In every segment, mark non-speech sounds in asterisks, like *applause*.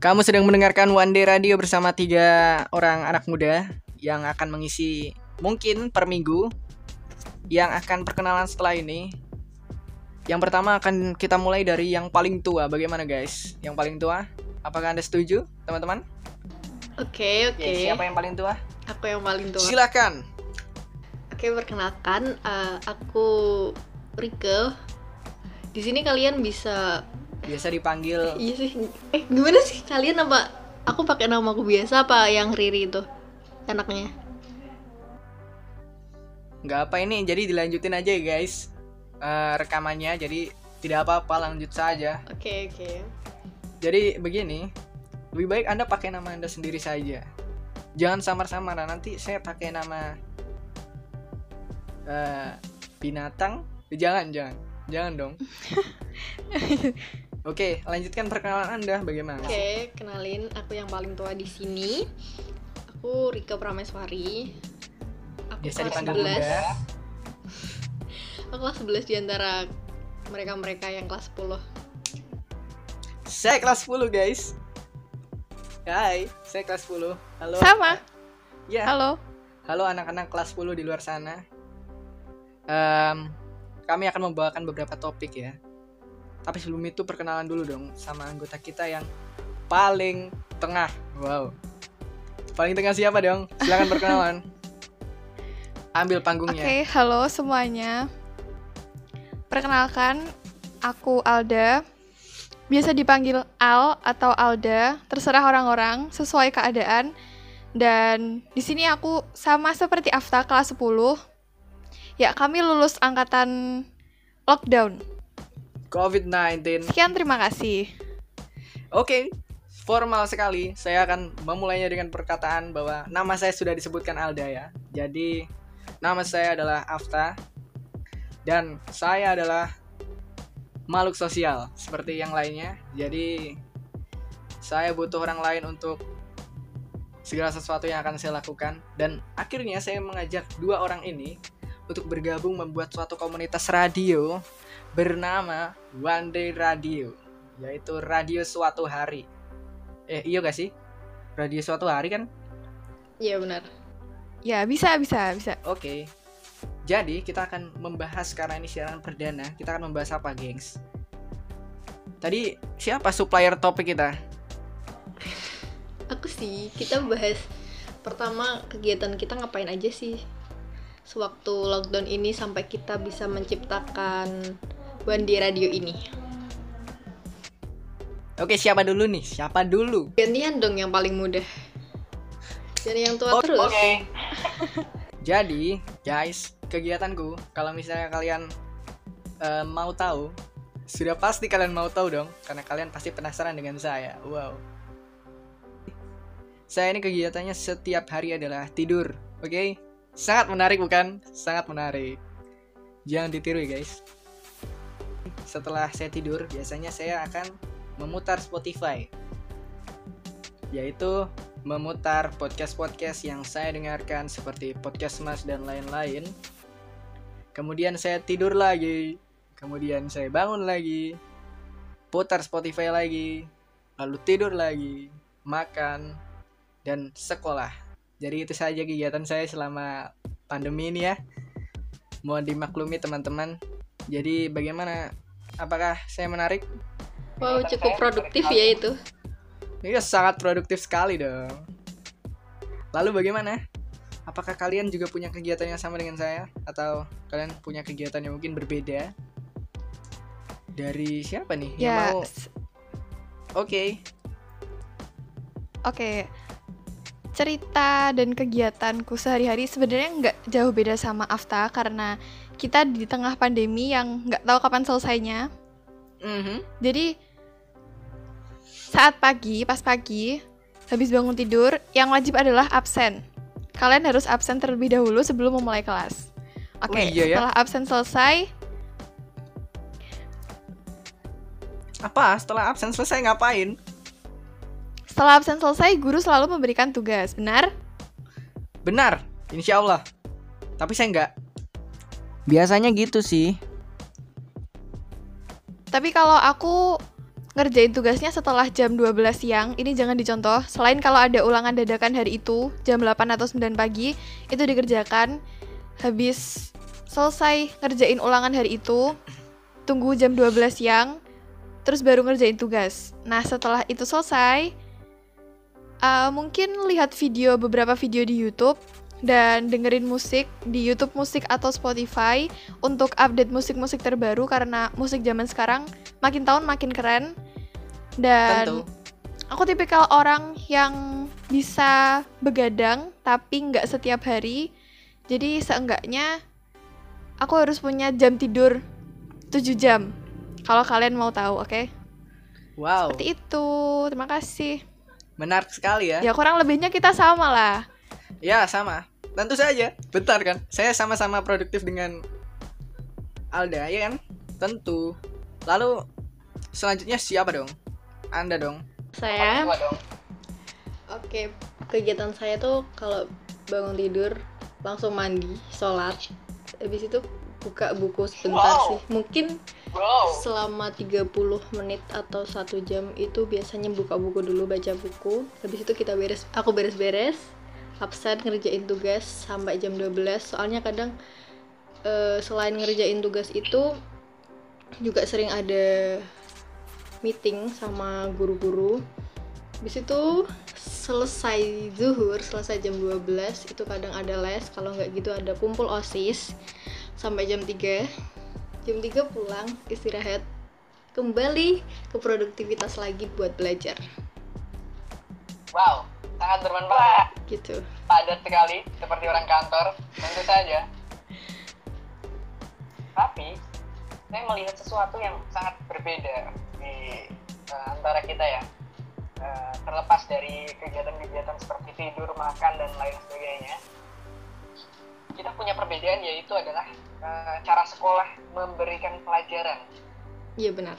Kamu sedang mendengarkan One Day Radio bersama tiga orang anak muda yang akan mengisi mungkin per minggu yang akan perkenalan setelah ini. Yang pertama akan kita mulai dari yang paling tua. Bagaimana guys? Yang paling tua? Apakah Anda setuju, teman-teman? Oke, oke. Oke, siapa yang paling tua? Aku yang paling tua. Silakan. Oke, perkenalkan, eh, aku Rike. Di sini kalian bisa Biasa dipanggil Iya sih. Eh, gimana sih kalian apa aku pakai nama aku biasa apa yang Riri itu? Anaknya. nggak apa ini jadi dilanjutin aja ya guys Eh, rekamannya jadi tidak apa-apa lanjut saja Oke, oke. jadi begini lebih baik anda pakai nama anda sendiri saja jangan samar-samar nah, nanti saya pakai nama eh, binatang jangan jangan jangan dong *laughs* oke lanjutkan perkenalan anda bagaimana Oke, kenalin aku yang paling tua di sini. Aku Rika Prameswari. Aku biasa kelas dipanggil 11. bunda Aku kelas 11 di antara mereka-mereka yang kelas 10. saya kelas 10 guys Hai, saya kelas 10 Halo Sama. Ya, Halo. Halo anak-anak kelas 10 di luar sana. Em, kami akan membawakan beberapa topik ya. Tapi sebelum itu perkenalan dulu dong sama anggota kita yang paling tengah. Wow. Paling tengah siapa dong? Silakan perkenalan. *laughs* Ambil Oke, panggungnya. halo semuanya. Perkenalkan, aku Alda. Biasa dipanggil Al atau Alda, terserah orang-orang sesuai keadaan. Dan di sini aku sama seperti Afta kelas 10. Ya, kami lulus angkatan lockdown. COVID-19. Sekian terima kasih. Oke, formal sekali. Saya akan memulainya dengan perkataan bahwa nama saya sudah disebutkan Alda ya. Jadi, nama saya adalah Afta dan saya adalah makhluk sosial seperti yang lainnya. Jadi, saya butuh orang lain untuk segala sesuatu yang akan saya lakukan dan akhirnya saya mengajak dua orang ini untuk bergabung membuat suatu komunitas radio bernama One Day Radio yaitu radio suatu hari. Eh, iya gak sih? Radio suatu hari kan? Iya, benar. Ya, bisa, bisa, bisa. Oke. Jadi, kita akan membahas karena ini siaran perdana, kita akan membahas apa, gengs? Tadi siapa supplier topik kita? Aku sih, kita bahas pertama kegiatan kita ngapain aja sih sewaktu lockdown ini sampai kita bisa menciptakan Wandi Radio ini. Oke, siapa dulu nih? Siapa dulu? Gantian dong yang paling mudah. Jadi yang tua terus. *laughs* Jadi, guys, kegiatanku kalau misalnya kalian eh, mau tahu, sudah pasti kalian mau tahu dong, karena kalian pasti penasaran dengan saya. Wow. Saya ini kegiatannya setiap hari adalah tidur, oke? Sangat menarik bukan? Sangat menarik. Jangan ditiru ya, guys. Setelah saya tidur, biasanya saya akan memutar Spotify. Yaitu memutar podcast-podcast yang saya dengarkan seperti podcast Mas dan lain-lain. Kemudian saya tidur lagi, kemudian saya bangun lagi, putar Spotify lagi, lalu tidur lagi, makan, dan sekolah. Jadi itu saja kegiatan saya selama pandemi ini ya. Mohon dimaklumi teman-teman. Jadi bagaimana? Apakah saya menarik? Wow, cukup produktif ya itu. Iya sangat produktif sekali dong. Lalu bagaimana? Apakah kalian juga punya kegiatan yang sama dengan saya? Atau kalian punya kegiatan yang mungkin berbeda? Dari siapa nih? Yang Ya, mau? s- Oke. Oke, cerita dan kegiatanku sehari-hari sebenarnya nggak jauh beda sama Afta karena kita di tengah pandemi yang nggak tahu kapan selesainya. Mhm. Jadi saat pagi, pas pagi, habis bangun tidur, yang wajib adalah absen. Kalian harus absen terlebih dahulu sebelum memulai kelas. Oke, Oh, iya ya? setelah absen selesai, Apa? Setelah absen selesai ngapain? setelah absen selesai, guru selalu memberikan tugas. Benar? Benar, insya Allah. Tapi saya nggak. Biasanya gitu sih. Tapi kalau aku ngerjain tugasnya setelah jam 12 siang. Ini jangan dicontoh. Selain kalau ada ulangan dadakan hari itu, jam 8 atau 9 pagi, itu dikerjakan. Habis selesai ngerjain ulangan hari itu, tunggu jam 12 siang, terus baru ngerjain tugas. Nah, setelah itu selesai, uh, mungkin lihat video beberapa video di YouTube dan dengerin musik di YouTube musik atau Spotify untuk update musik-musik terbaru karena musik zaman sekarang makin tahun makin keren. Dan Tentu. aku tipikal orang yang bisa begadang tapi nggak setiap hari. Jadi seenggaknya aku harus punya jam tidur 7 jam kalau kalian mau tahu oke? Wow, seperti itu. Terima kasih. Menarik sekali ya. ya kurang lebihnya kita sama lah. Ya, sama. Tentu saja. Bentar kan. Saya sama-sama produktif dengan Alda, ya kan? Tentu. Lalu selanjutnya siapa dong? Anda dong. Saya dong. Oke, kegiatan saya tuh kalau bangun tidur langsung mandi, sholat, habis itu buka buku sebentar Wow. sih. Mungkin Wow. selama 30 menit atau satu jam itu biasanya buka buku dulu baca buku. Habis itu kita beres, aku beres-beres, absen ngerjain tugas sampai jam 12. Soalnya kadang eh, selain ngerjain tugas itu juga sering ada meeting sama guru-guru Habis itu selesai zuhur, selesai jam 12 itu kadang ada les, kalau nggak gitu ada kumpul OSIS sampai jam 3. Jam 3 pulang, istirahat, kembali ke produktivitas lagi buat belajar. Wow, sangat bermanfaat. Gitu. Padat sekali, seperti orang kantor. Tentu saja. Tapi, saya melihat sesuatu yang sangat berbeda di eh, antara kita ya. Eh, terlepas dari kegiatan-kegiatan seperti tidur, makan, dan lain sebagainya. Kita punya perbedaan yaitu adalah eh, cara sekolah memberikan pelajaran. Iya benar.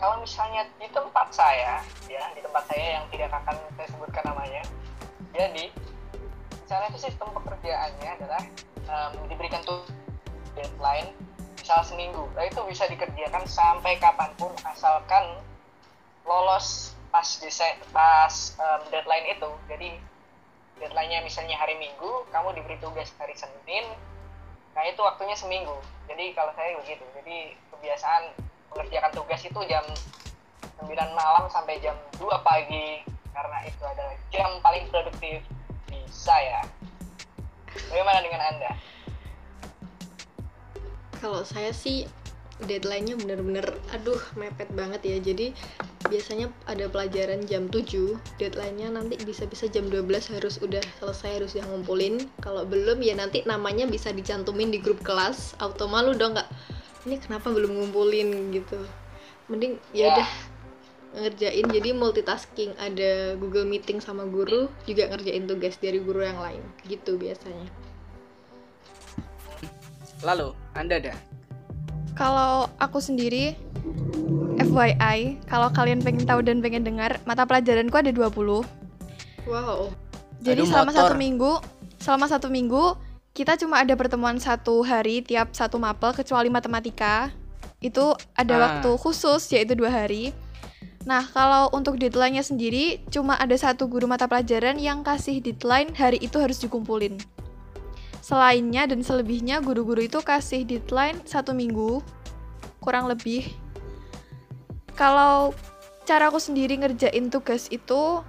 Kalau misalnya di tempat saya ya di tempat saya yang tidak akan saya sebutkan namanya jadi misalnya itu sistem pekerjaannya adalah em, diberikan tuh deadline misal seminggu. Nah itu bisa dikerjakan sampai kapan pun asalkan lolos pas desa- pas em, deadline itu. Jadi deadline-nya misalnya hari minggu kamu diberi tugas hari senin nah itu waktunya seminggu. Jadi kalau saya begitu. Jadi kebiasaan mengerjakan tugas itu jam 9 malam sampai jam 2 pagi karena itu adalah jam paling produktif di saya bagaimana dengan anda Kalau saya sih deadline-nya bener-bener aduh mepet banget ya. Jadi biasanya ada pelajaran jam 7, deadline-nya nanti bisa-bisa jam 12 harus udah selesai harus udah ngumpulin. Kalau belum ya nanti namanya bisa dicantumin di grup kelas. Auto malu dong nggak? Ini kenapa belum ngumpulin gitu. Mending ya Ya. udah ngerjain jadi multitasking ada Google Meeting sama guru juga ngerjain tugas dari guru yang lain gitu biasanya lalu anda ada Kalau aku sendiri FYI, kalau kalian pengen tahu dan pengen dengar, mata pelajaranku ada 20. wow Jadi Aduh, selama motor. satu minggu, selama satu minggu kita cuma ada pertemuan satu hari tiap satu mapel kecuali matematika. Itu ada Ah. waktu khusus yaitu dua hari. Nah, kalau untuk deadline-nya sendiri, cuma ada satu guru mata pelajaran yang kasih deadline hari itu harus dikumpulin. Selainnya dan selebihnya, guru-guru itu kasih deadline satu minggu, kurang lebih. Kalau cara aku sendiri ngerjain tugas itu,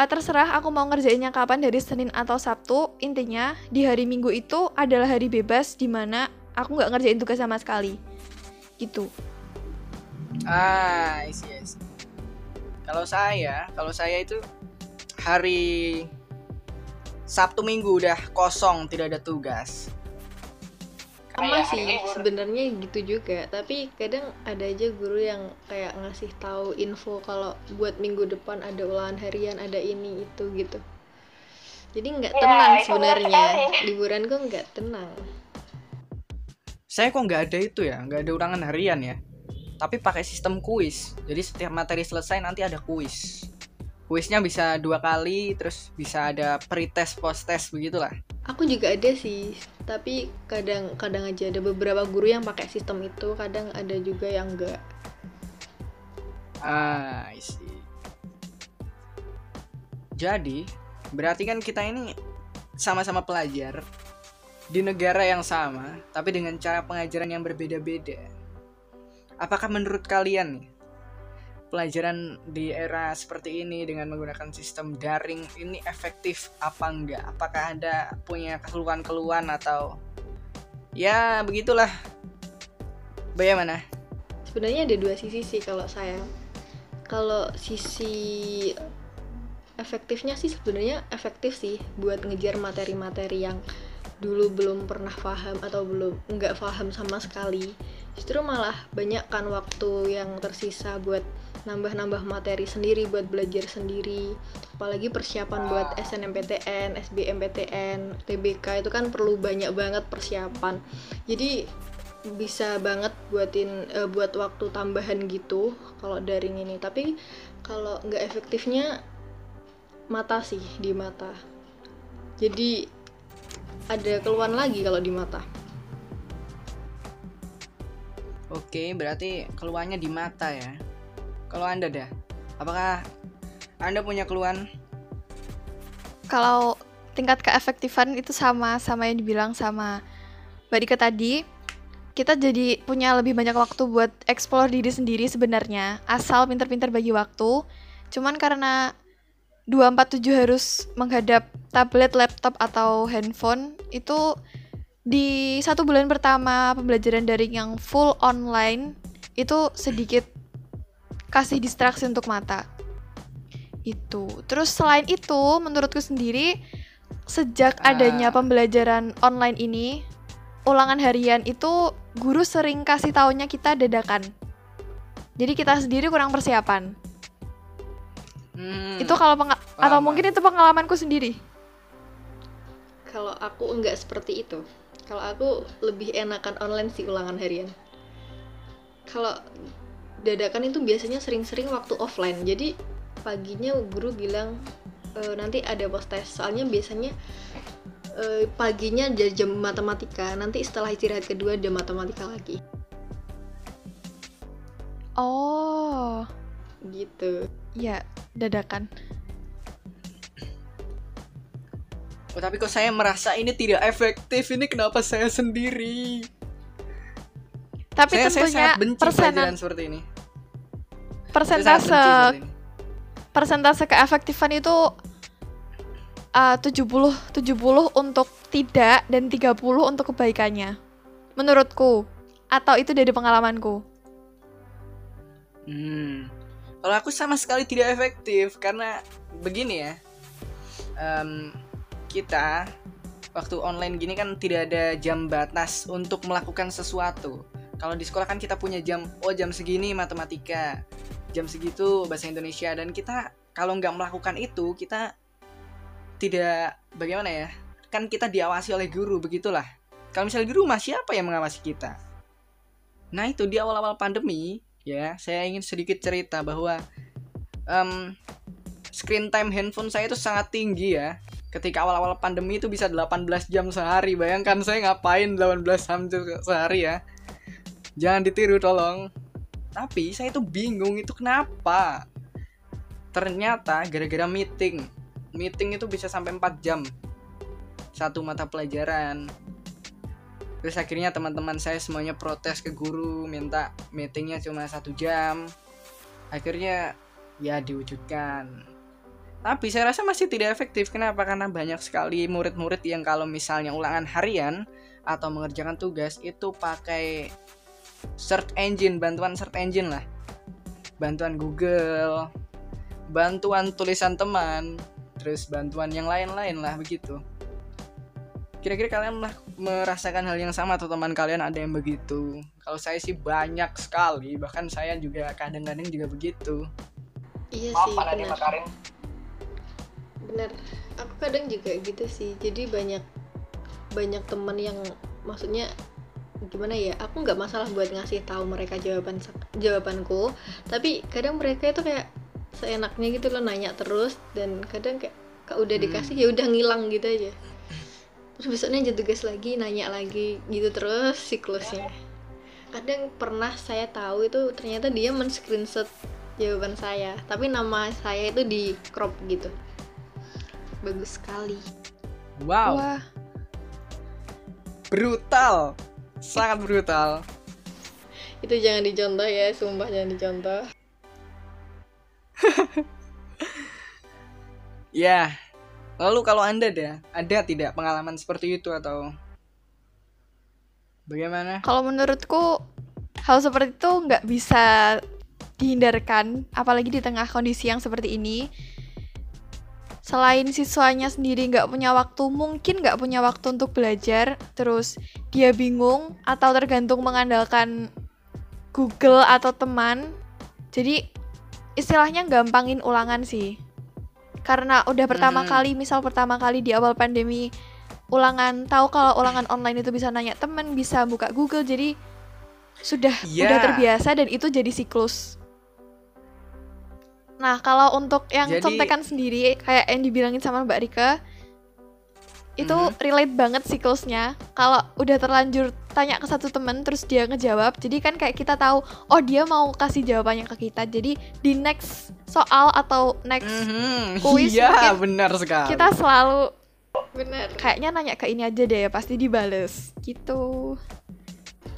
eh, terserah aku mau ngerjainnya kapan dari Senin atau Sabtu. Intinya, di hari Minggu itu adalah hari bebas di mana aku nggak ngerjain tugas sama sekali. Gitu. ah isi isi kalau saya kalau saya itu hari Sabtu Minggu udah kosong tidak ada tugas sama Kayak hari sih sebenarnya gitu juga. Tapi kadang ada aja guru yang kayak ngasih tahu info kalau buat minggu depan ada ulangan harian ada ini itu gitu. Jadi nggak Ya, tenang benar sebenarnya. *laughs* liburan kok nggak tenang. Saya kok nggak ada itu ya nggak ada ulangan harian ya. Tapi pakai sistem kuis. Jadi setiap materi selesai nanti ada kuis. Kuisnya bisa dua kali terus bisa ada pretest post test begitulah aku juga ada sih tapi kadang kadang aja ada beberapa guru yang pakai sistem itu kadang ada juga yang enggak Ah, I. Jadi, berarti kan kita ini sama-sama pelajar di negara yang sama, tapi dengan cara pengajaran yang berbeda-beda. Apakah menurut kalian nih, pelajaran di era seperti ini dengan menggunakan sistem daring ini efektif apa enggak? Apakah ada punya keluhan-keluhan atau ya begitulah? Bagaimana? sebenarnya ada dua sisi sih kalau saya kalau sisi efektifnya sih sebenarnya efektif sih buat ngejar materi-materi yang dulu belum pernah paham atau belum nggak paham sama sekali justru malah banyak kan waktu yang tersisa buat nambah-nambah materi sendiri buat belajar sendiri. Apalagi persiapan buat SNMPTN, SBMPTN, TBK itu kan perlu banyak banget persiapan. Jadi bisa banget buatin uh, buat waktu tambahan gitu kalau daring ini. Tapi kalau nggak efektifnya mata sih di mata. Jadi ada keluhan lagi kalau di mata. Oke berarti keluhannya di mata ya kalau anda dah apakah anda punya keluhan? Kalau tingkat keefektifan itu sama sama yang dibilang sama Mbak Dika tadi kita jadi punya lebih banyak waktu buat explore diri sendiri sebenarnya asal pinter-pinter bagi waktu. Cuman karena 247 harus menghadap tablet, laptop atau handphone itu di satu bulan pertama pembelajaran daring yang full online itu sedikit kasih distraksi untuk mata itu terus selain itu menurutku sendiri sejak adanya pembelajaran online ini ulangan harian itu guru sering kasih taunya kita dadakan. Jadi kita sendiri kurang persiapan. Hmm, itu kalau atau mungkin itu pengalamanku sendiri. Kalau aku enggak seperti itu. Kalau aku lebih enakan online sih ulangan harian. Kalau dadakan itu biasanya sering-sering waktu offline. Jadi paginya guru bilang e, nanti ada post test. Soalnya biasanya uh, paginya jadi jam matematika nanti setelah istirahat kedua ada matematika lagi oh gitu ya dadakan Oh, tapi kok saya merasa ini tidak efektif. Ini kenapa saya sendiri? Tapi saya, tentunya saya benci persenan seperti ini. Persentase persentase keefektifan itu uh, 70 70 untuk tidak dan 30 untuk kebaikannya. Menurutku atau itu dari pengalamanku. Hmm. Kalau aku sama sekali tidak efektif karena begini ya. Um, kita waktu online gini kan tidak ada jam batas untuk melakukan sesuatu. Kalau di sekolah kan kita punya jam, oh jam segini matematika, jam segitu bahasa Indonesia. Dan kita kalau nggak melakukan itu kita tidak bagaimana ya kan kita diawasi oleh guru begitulah. Kalau misalnya di rumah siapa yang mengawasi kita? Nah itu di awal-awal pandemi ya saya ingin sedikit cerita bahwa um, screen time handphone saya itu sangat tinggi ya. Ketika awal-awal pandemi itu bisa 18 jam sehari. Bayangkan saya ngapain 18 jam sehari ya. Jangan ditiru tolong tapi saya tuh bingung itu kenapa? Ternyata gara-gara meeting. Meeting itu bisa sampai 4 jam. Satu mata pelajaran. Terus akhirnya teman-teman saya semuanya protes ke guru minta meetingnya cuma satu jam. Akhirnya ya diwujudkan. Tapi saya rasa masih tidak efektif. Kenapa? Karena banyak sekali murid-murid yang kalau misalnya ulangan harian atau mengerjakan tugas itu pakai search engine bantuan search engine lah. Bantuan Google bantuan tulisan teman terus bantuan yang lain-lain lah begitu. Kira-kira kalian lah merasakan hal yang sama atau teman kalian ada yang begitu? Kalau saya sih banyak sekali bahkan saya juga kadang-kadang juga begitu. Iya sih benar. Benar. Aku kadang juga gitu sih jadi banyak banyak teman yang maksudnya gimana ya aku nggak masalah buat ngasih tahu mereka jawaban jawabanku. Tapi kadang mereka itu kayak seenaknya gitu loh nanya terus dan kadang kayak kak udah hmm. dikasih ya udah ngilang gitu aja. Terus besoknya jadi tugas lagi nanya lagi gitu terus siklusnya. Kadang pernah saya tahu itu ternyata dia men screenshot jawaban saya tapi nama saya itu di crop gitu. Bagus sekali. Wow, Wah, brutal. Sangat brutal. itu jangan dicontoh ya sumpah jangan dicontoh *laughs* Ya. Lalu kalau Anda ada, ada tidak pengalaman seperti itu atau bagaimana? kalau menurutku hal seperti itu nggak bisa dihindarkan, apalagi di tengah kondisi yang seperti ini. Selain siswanya sendiri nggak punya waktu, mungkin nggak punya waktu untuk belajar, terus dia bingung atau tergantung mengandalkan Google atau teman. Jadi istilahnya gampangin ulangan sih. Karena udah pertama Hmm. kali, misal pertama kali di awal pandemi ulangan, tahu kalau ulangan online itu bisa nanya temen, bisa buka Google, jadi sudah Iya. udah terbiasa dan itu jadi siklus. Nah, kalau untuk yang Jadi- contekan sendiri kayak yang dibilangin sama Mbak Rika itu Mhm. relate banget siklusnya. Kalau udah terlanjur tanya ke satu temen terus dia ngejawab, jadi kan kayak kita tahu oh dia mau kasih jawabannya ke kita. Jadi di next soal atau next Mhm, kuis Iya, mungkin benar sekali. kita selalu benar kayaknya nanya ke ini aja deh, pasti dibales gitu.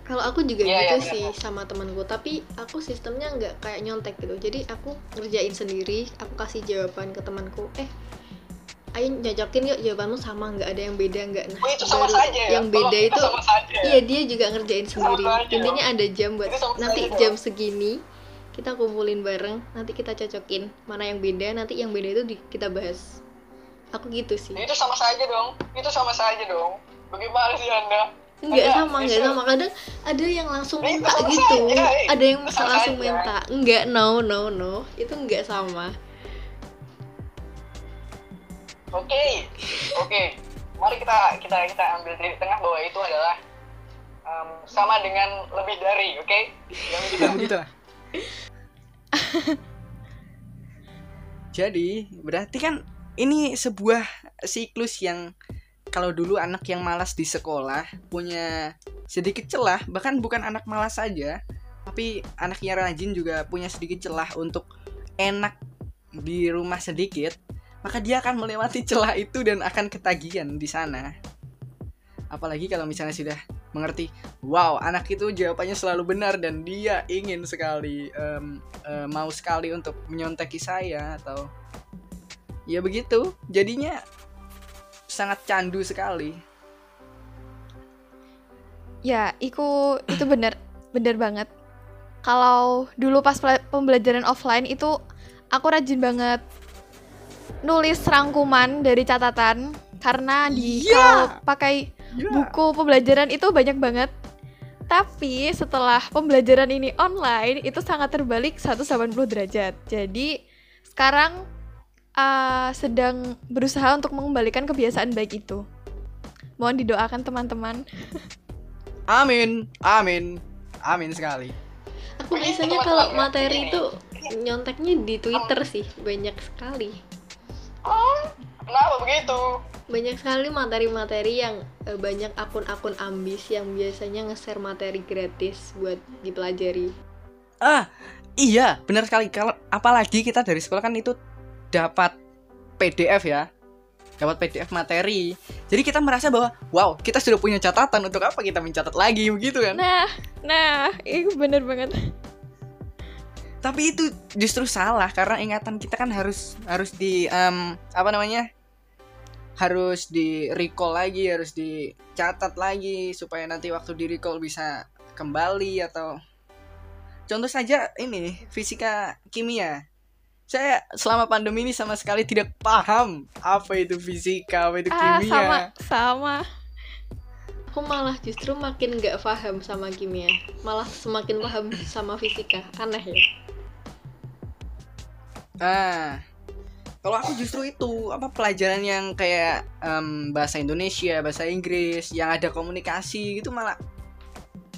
Kalau aku juga Iya, gitu iya, sih sama temanku tapi aku sistemnya nggak kayak nyontek gitu jadi aku ngerjain sendiri aku kasih jawaban ke temanku eh ayo nyocokin yuk jawabanmu sama nggak ada yang beda nggak nah Oh, itu sama baru saja ya. yang beda Tolong, itu sama saja. iya dia juga ngerjain sendiri aja intinya ada jam buat Itu nanti saja jam segini kita kumpulin bareng nanti kita cocokin mana yang beda nanti yang beda itu di- kita bahas aku gitu sih Itu sama saja dong. Itu sama saja dong. Bagaimana sih Anda? Enggak sama, enggak sama. Kadang ada yang langsung minta gitu. eh. Ada yang langsung minta. Enggak, no, no, no. Itu enggak sama. Oke. Oke. Mari kita kita kita ambil dari tengah bahwa itu adalah em, sama dengan lebih dari, oke? Yang itu Jangan gitu lah. Jadi, berarti kan ini sebuah siklus yang kalau dulu anak yang malas di sekolah punya sedikit celah, bahkan bukan anak malas saja, tapi anak yang rajin juga punya sedikit celah untuk enak di rumah sedikit, maka dia akan melewati *laughs* celah itu dan akan ketagihan di sana. Apalagi kalau misalnya sudah mengerti, wow, anak itu jawabannya selalu benar dan dia ingin sekali em, eh, mau sekali untuk menyonteki saya atau ya begitu. Jadinya sangat candu sekali. Ya, iku itu bener bener banget. Kalau dulu pas pembelajaran offline itu aku rajin banget nulis rangkuman dari catatan karena di Iya. kalau pakai Ya. buku pembelajaran itu banyak banget. Tapi setelah pembelajaran ini online itu sangat terbalik 180 derajat. Jadi sekarang uh, sedang berusaha untuk mengembalikan kebiasaan baik itu. Mohon didoakan teman-teman. Amin, amin, amin sekali. Aku biasanya kalau materi itu nyonteknya di Twitter sih, banyak sekali. Oh, kenapa begitu? Banyak sekali materi-materi yang eh, banyak akun-akun ambis yang biasanya nge-share materi gratis buat dipelajari. Ah, iya, benar sekali. Kalau apalagi kita dari sekolah kan itu dapat PDF ya. Dapat PDF materi. Jadi kita merasa bahwa wow, kita sudah punya catatan untuk apa kita mencatat lagi begitu kan? Nah, nah, itu bener banget. Tapi itu justru salah karena ingatan kita kan harus harus di em, apa namanya? harus di recall lagi, harus dicatat lagi supaya nanti waktu di recall bisa kembali atau contoh saja ini fisika kimia. Saya selama pandemi ini sama sekali tidak paham apa itu fisika, apa itu Ah, kimia. sama, sama. Aku malah justru makin nggak paham sama kimia, malah semakin paham sama fisika. Aneh ya. Ah, kalau aku justru itu apa pelajaran yang kayak em, bahasa Indonesia, bahasa Inggris, yang ada komunikasi gitu malah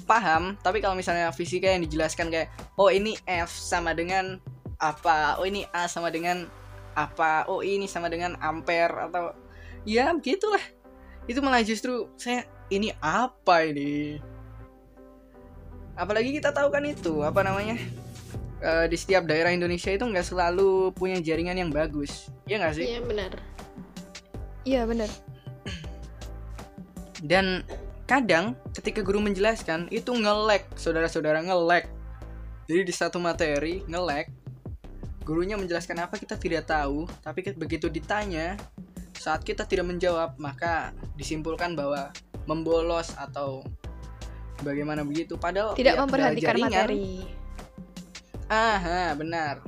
paham. Tapi kalau misalnya fisika yang dijelaskan kayak, oh ini F sama dengan apa, oh ini A sama dengan apa, oh ini sama dengan ampere atau ya begitulah. Itu malah justru saya ini apa ini? Apalagi kita tahu kan itu apa namanya? eh, di setiap daerah Indonesia itu nggak selalu punya jaringan yang bagus. Iya nggak sih? Iya benar. Iya bener. *clears throat* Dan kadang ketika guru menjelaskan itu nge-lag, saudara-saudara nge-lag. Jadi di satu materi nge-lag, gurunya menjelaskan apa kita tidak tahu, tapi begitu ditanya, saat kita tidak menjawab, maka disimpulkan bahwa membolos atau bagaimana begitu. Padahal Tidak ya, memperhatikan jaringan. materi. Aha, benar.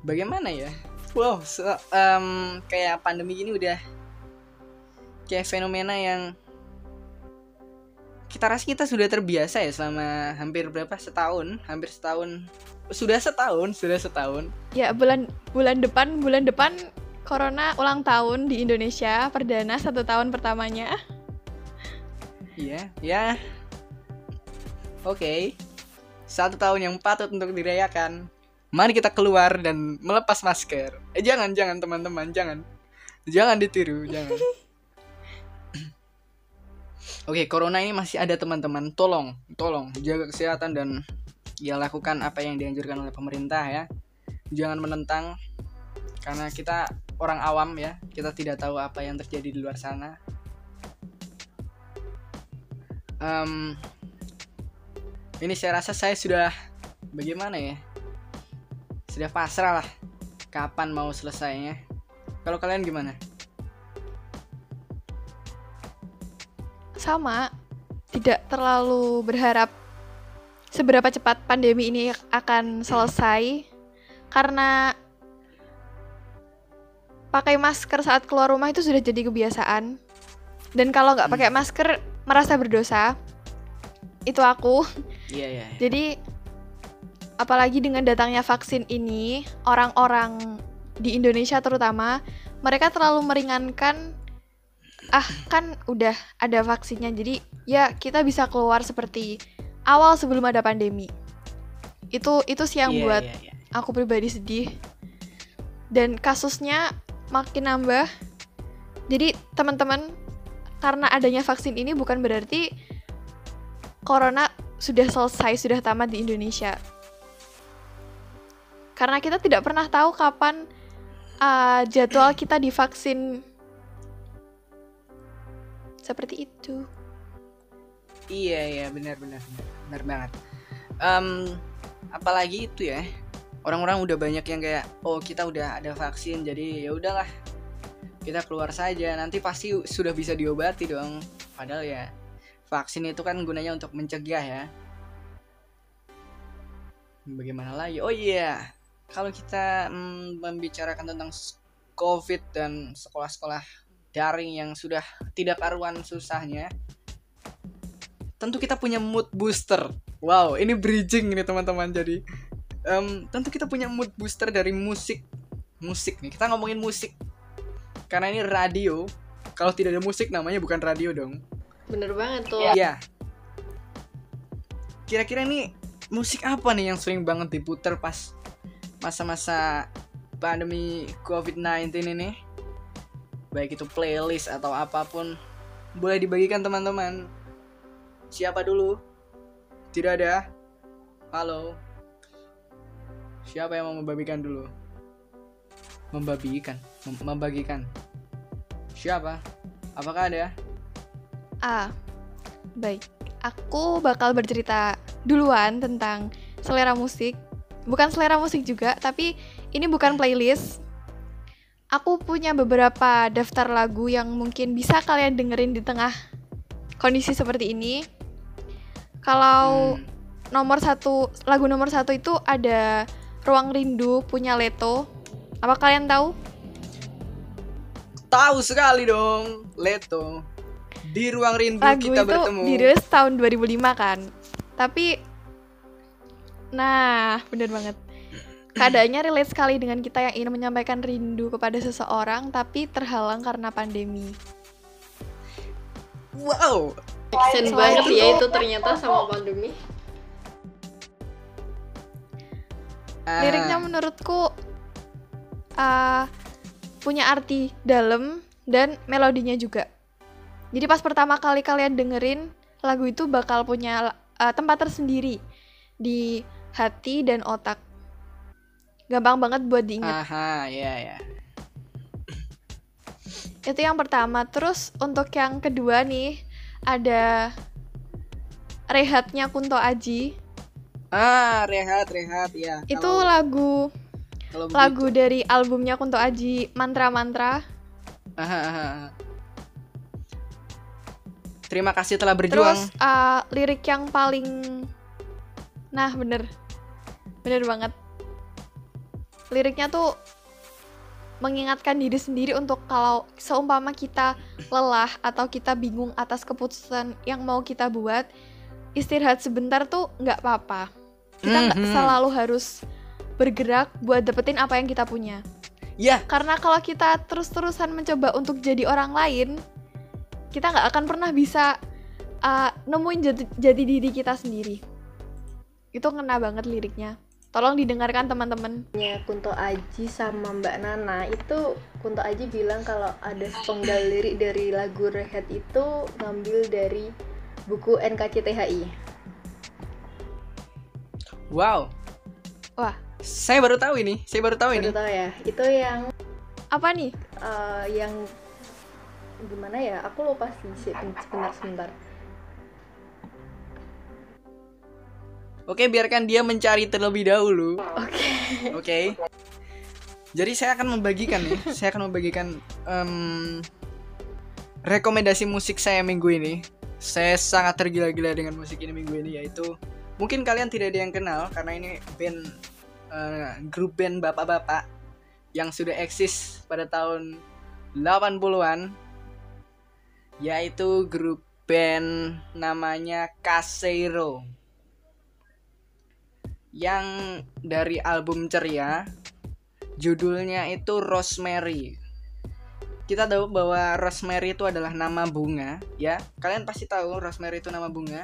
Bagaimana ya? Wow, so, em, kayak pandemi ini udah kayak fenomena yang kita rasa kita sudah terbiasa ya selama hampir berapa setahun, hampir setahun, sudah setahun, sudah setahun. Ya bulan bulan depan bulan depan Corona ulang tahun di Indonesia perdana satu tahun pertamanya. Iya, ya. Oke. Satu tahun yang patut untuk dirayakan. Mari kita keluar dan melepas masker. Eh jangan, jangan teman-teman, jangan. Jangan ditiru, jangan. *laughs* Oke, corona ini masih ada teman-teman. Tolong, tolong jaga kesehatan dan ya lakukan apa yang dianjurkan oleh pemerintah ya. Jangan menentang karena kita orang awam ya. Kita tidak tahu apa yang terjadi di luar sana. Em, ini saya rasa saya sudah bagaimana ya sudah pasrah lah kapan mau selesainya kalau kalian gimana Sama, tidak terlalu berharap seberapa cepat pandemi ini akan selesai karena pakai masker saat keluar rumah itu sudah jadi kebiasaan. Dan kalau nggak pakai masker merasa berdosa. Itu aku. iya iya Jadi apalagi dengan datangnya vaksin ini, orang-orang di Indonesia terutama mereka terlalu meringankan ah kan udah ada vaksinnya. Jadi ya kita bisa keluar seperti awal sebelum ada pandemi. Itu itu sih yang Iya, buat iya, iya. aku pribadi sedih. Dan kasusnya makin nambah. Jadi teman-teman karena adanya vaksin ini bukan berarti corona sudah selesai, sudah tamat di Indonesia. Karena kita tidak pernah tahu kapan uh, jadwal kita divaksin. Seperti itu. Iya iya benar benar benar banget. Em, apalagi itu ya orang-orang udah banyak yang kayak oh kita udah ada vaksin jadi ya udahlah kita keluar saja nanti pasti sudah bisa diobati dong. Padahal ya vaksin itu kan gunanya untuk mencegah ya. Bagaimana lagi? Oh iya kalau kita mm, membicarakan tentang COVID dan sekolah-sekolah daring yang sudah tidak karuan susahnya tentu kita punya mood booster. Wow, ini bridging ini teman-teman. Jadi, em, tentu kita punya mood booster dari musik. Musik nih, kita ngomongin musik. Karena ini radio. Kalau tidak ada musik namanya bukan radio dong. Bener banget tuh. Iya. Kira-kira nih musik apa nih yang sering banget diputer pas masa-masa pandemi COVID-19 ini? Baik itu playlist atau apa pun, boleh dibagikan teman-teman. Siapa dulu? Tidak ada. Halo. Siapa yang mau membagikan dulu? Membagikan, Mem- membagikan. Siapa? Apakah ada? Ah, baik. Aku bakal bercerita duluan tentang selera musik. Bukan selera musik juga, tapi ini bukan playlist. Aku punya beberapa daftar lagu yang mungkin bisa kalian dengerin di tengah kondisi seperti ini. Kalau Hmm. nomor satu, lagu nomor satu itu ada Ruang Rindu punya Leto. Apa kalian tahu? Tahu sekali dong, Leto. Di ruang rindu lagu kita itu bertemu. dirilis tahun 2005 kan tapi nah bener banget keadaannya relate sekali dengan kita yang ingin menyampaikan rindu kepada seseorang tapi terhalang karena pandemi Wow, Action banget ya itu- ternyata sama pandemi. Ah, liriknya menurutku uh, punya arti dalam dan melodinya juga jadi pas pertama kali kalian dengerin lagu itu bakal punya uh, tempat tersendiri di hati dan otak. Gampang banget buat diingat. Aha, ya ya. Itu yang pertama. Terus untuk yang kedua nih ada Rehatnya Kunto Aji. Ah, rehat rehat ya. Itu Kalau- lagu kalau begitu- lagu dari albumnya Kunto Aji Mantra Mantra. Aha, aha, aha. Terima kasih telah berjuang. Terus uh, lirik yang paling Nah, bener. Bener banget. Liriknya tuh mengingatkan diri sendiri untuk kalau seumpama kita lelah atau kita bingung atas keputusan yang mau kita buat, istirahat sebentar tuh nggak apa-apa. Kita nggak Mhm. selalu harus bergerak buat dapetin apa yang kita punya. Ya, Karena kalau kita terus-terusan mencoba untuk jadi orang lain, kita nggak akan pernah bisa uh, nemuin jati, jati diri kita sendiri. Itu ngena banget liriknya. Tolong didengarkan teman-teman. Ya, Kunto Aji sama Mbak Nana itu Kunto Aji bilang kalau ada sepenggal lirik dari lagu Rehat itu ngambil dari buku NKCTHI. wow. Wah. Saya baru tahu ini. Saya baru tahu ini. Baru tahu ya. Itu yang Apa nih? eh, yang gimana ya? Aku lupa sih sih, sebentar sebentar. Oke, biarkan dia mencari terlebih dahulu. Oke. Oke. Jadi saya akan membagikan nih, *laughs* saya akan membagikan em, rekomendasi musik saya minggu ini. Saya sangat tergila-gila dengan musik ini minggu ini yaitu mungkin kalian tidak ada yang kenal karena ini band eh, grup band bapak-bapak yang sudah eksis pada tahun 80-an yaitu grup band namanya Casero yang dari album Ceria judulnya itu Rosemary. Kita tahu bahwa Rosemary itu adalah nama bunga, ya. Kalian pasti tahu Rosemary itu nama bunga.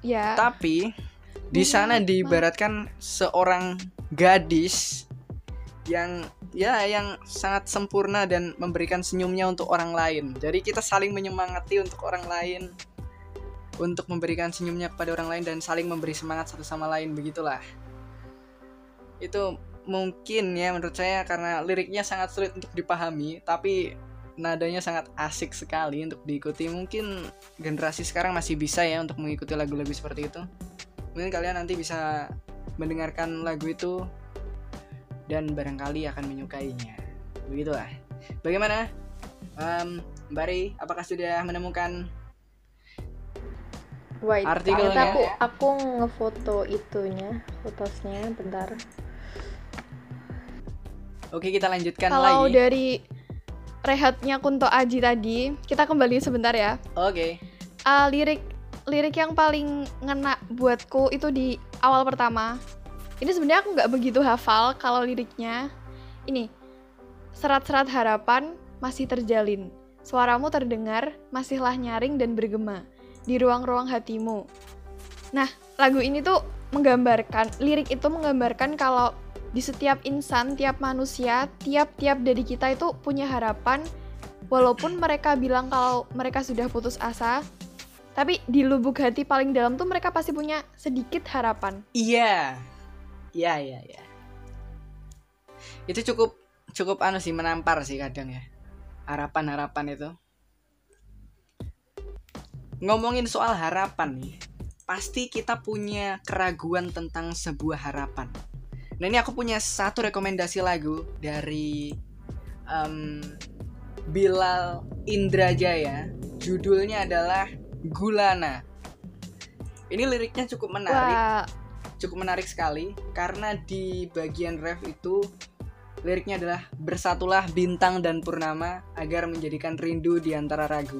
Ya. Tapi di sana diibaratkan seorang gadis yang ya yang sangat sempurna dan memberikan senyumnya untuk orang lain. Jadi kita saling menyemangati untuk orang lain untuk memberikan senyumnya kepada orang lain dan saling memberi semangat satu sama lain begitulah. Itu mungkin ya menurut saya karena liriknya sangat sulit untuk dipahami tapi nadanya sangat asik sekali untuk diikuti. Mungkin generasi sekarang masih bisa ya untuk mengikuti lagu-lagu seperti itu. Mungkin kalian nanti bisa mendengarkan lagu itu dan barangkali akan menyukainya. Begitulah. Bagaimana? Em, Mbak Ri, apakah sudah menemukan Wait, Artikelnya. aku aku ngefoto itunya, fotosnya bentar. Oke, kita lanjutkan Kalau lagi. dari rehatnya Kunto Aji tadi, kita kembali sebentar ya. Oke. Uh, lirik lirik yang paling ngena buatku itu di awal pertama. Ini sebenarnya aku nggak begitu hafal kalau liriknya. Ini serat-serat harapan masih terjalin. Suaramu terdengar, masihlah nyaring dan bergema di ruang-ruang hatimu. Nah, lagu ini tuh menggambarkan, lirik itu menggambarkan kalau di setiap insan, tiap manusia, tiap-tiap dari kita itu punya harapan, walaupun mereka bilang kalau mereka sudah putus asa, tapi di lubuk hati paling dalam tuh mereka pasti punya sedikit harapan. Iya. Iya, iya, iya. Itu cukup cukup anu sih menampar sih kadang ya. Harapan-harapan itu. Ngomongin soal harapan nih, pasti kita punya keraguan tentang sebuah harapan. Nah ini aku punya satu rekomendasi lagu dari em, Bilal Indrajaya. Judulnya adalah Gulana. Ini liriknya cukup menarik Wah, cukup menarik sekali karena di bagian ref itu liriknya adalah bersatulah bintang dan purnama agar menjadikan rindu di antara ragu.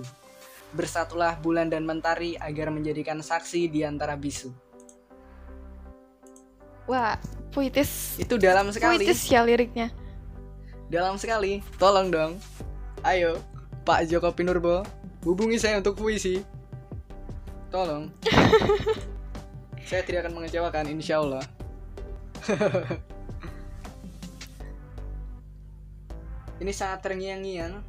Bersatulah bulan dan mentari agar menjadikan saksi di antara bisu. wah, puitis. Itu dalam sekali. Puitis ya liriknya. Dalam sekali. Tolong dong. Ayo, Pak Joko Pinurbo, hubungi saya untuk puisi. Tolong. *laughs* saya tidak akan mengecewakan, insya Allah. *laughs* Ini sangat terngiang-ngiang.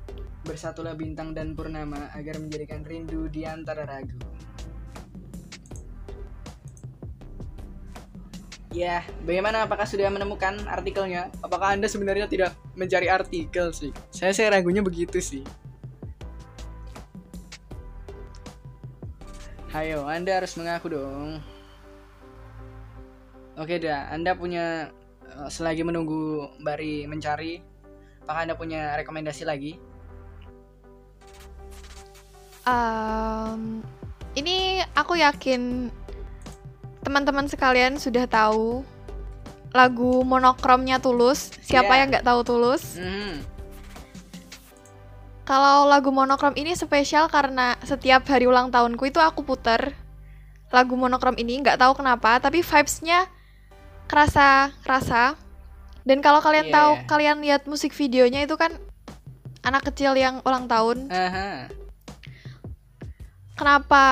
Bersatulah bintang dan purnama agar menjadikan rindu di antara ragu. Ya, bagaimana? Apakah sudah menemukan artikelnya? Apakah Anda sebenarnya tidak mencari artikel sih? Saya saya ragunya begitu sih. Hayo, Anda harus mengaku dong. Oke dah, Anda punya eh, selagi menunggu Bari mencari, apakah Anda punya rekomendasi lagi? Um, ini aku yakin teman-teman sekalian sudah tahu lagu monokromnya Tulus. Siapa Iya. yang nggak tahu Tulus? Hmm. Kalau lagu monokrom ini spesial karena setiap hari ulang tahunku itu aku puter lagu monokrom ini nggak tahu kenapa tapi vibes-nya kerasa kerasa dan kalau kalian Iya, tahu iya. kalian lihat musik videonya itu kan anak kecil yang ulang tahun Aha. Kenapa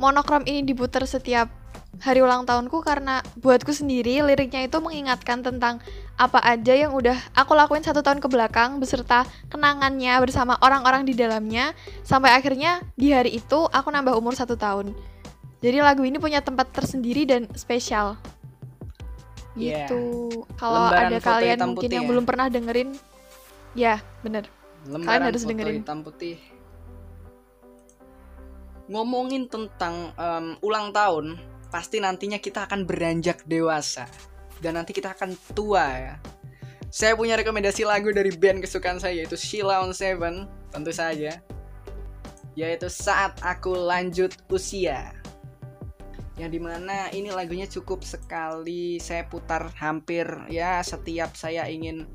monokrom ini diputar setiap hari ulang tahunku karena buatku sendiri liriknya itu mengingatkan tentang apa aja yang udah aku lakuin satu tahun ke belakang beserta kenangannya bersama orang-orang di dalamnya sampai akhirnya di hari itu aku nambah umur satu tahun jadi lagu ini punya tempat tersendiri dan spesial Iya. gitu kalau ada kalian mungkin yang ya? belum pernah dengerin ya bener Lembaran harus foto dengerin. hitam putih. Ngomongin tentang em, ulang tahun, pasti nantinya kita akan beranjak dewasa dan nanti kita akan tua ya. Saya punya rekomendasi lagu dari band kesukaan saya yaitu Sheila on Seven, tentu saja. Yaitu Saat Aku Lanjut Usia. Yang di mana ini lagunya cukup sekali saya putar hampir ya setiap saya ingin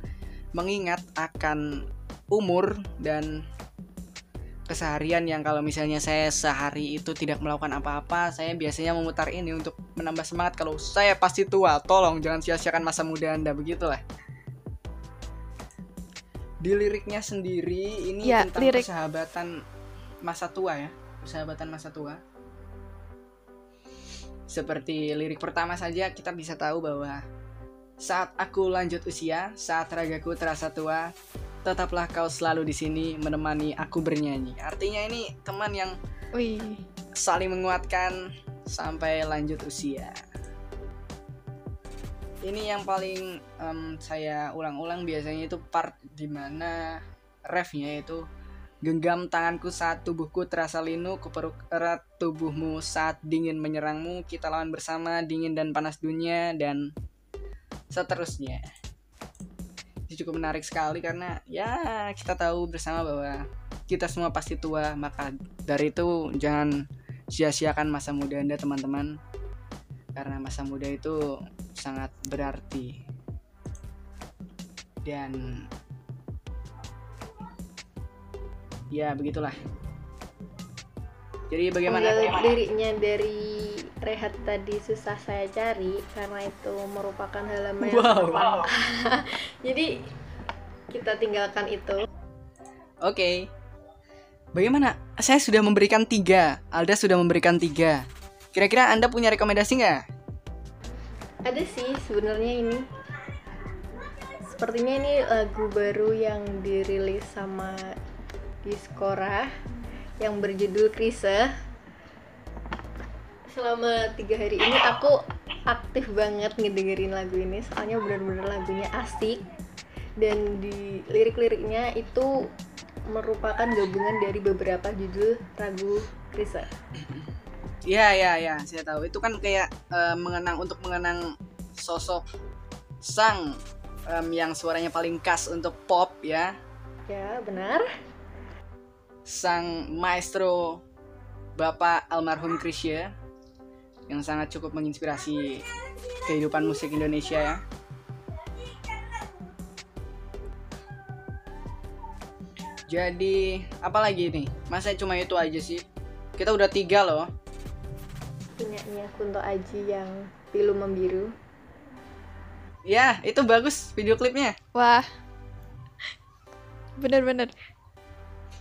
mengingat akan umur dan keseharian yang kalau misalnya saya sehari itu tidak melakukan apa-apa, saya biasanya memutar ini untuk menambah semangat kalau saya pasti tua. Tolong jangan sia-siakan masa muda Anda begitulah. Di liriknya sendiri ini Ya, tentang lirik. persahabatan masa tua ya, persahabatan masa tua. Seperti lirik pertama saja kita bisa tahu bahwa saat aku lanjut usia, saat ragaku terasa tua, tetaplah kau selalu di sini menemani aku bernyanyi. Artinya ini teman yang wih saling menguatkan sampai lanjut usia. Ini yang paling em, saya ulang-ulang biasanya itu part di mana refnya itu genggam tanganku saat tubuhku terasa linu, kupeluk erat tubuhmu saat dingin menyerangmu, kita lawan bersama dingin dan panas dunia dan seterusnya. Ini cukup menarik sekali karena ya kita tahu bersama bahwa kita semua pasti tua, maka dari itu jangan sia-siakan masa muda Anda teman-teman. Karena masa muda itu sangat berarti. Dan ya begitulah. Jadi bagaimana? Liriknya dari Rehat tadi susah saya cari karena itu merupakan halaman yang Wow. *laughs* Jadi kita tinggalkan itu. Oke. Bagaimana? Saya sudah memberikan tiga. Alda sudah memberikan tiga. Kira-kira Anda punya rekomendasi nggak? Ada sih sebenarnya ini. Sepertinya ini lagu baru yang dirilis sama Diskora yang berjudul Krisa. Selama tiga hari ini aku aktif banget ngedengerin lagu ini soalnya benar-benar lagunya asik dan di lirik-liriknya itu merupakan gabungan dari beberapa judul lagu Krisa. Iya, iya, iya, saya tahu. Itu kan kayak eh, mengenang untuk mengenang sosok sang em, yang suaranya paling khas untuk pop ya, Ya, benar. Sang maestro Bapak almarhum Krisya yang sangat cukup menginspirasi kehidupan musik Indonesia ya. Jadi apa lagi nih? Masa cuma itu aja sih? Kita udah tiga loh. punyanya Kunto Aji yang pilu membiru Ya, itu bagus video klipnya. wah bener-bener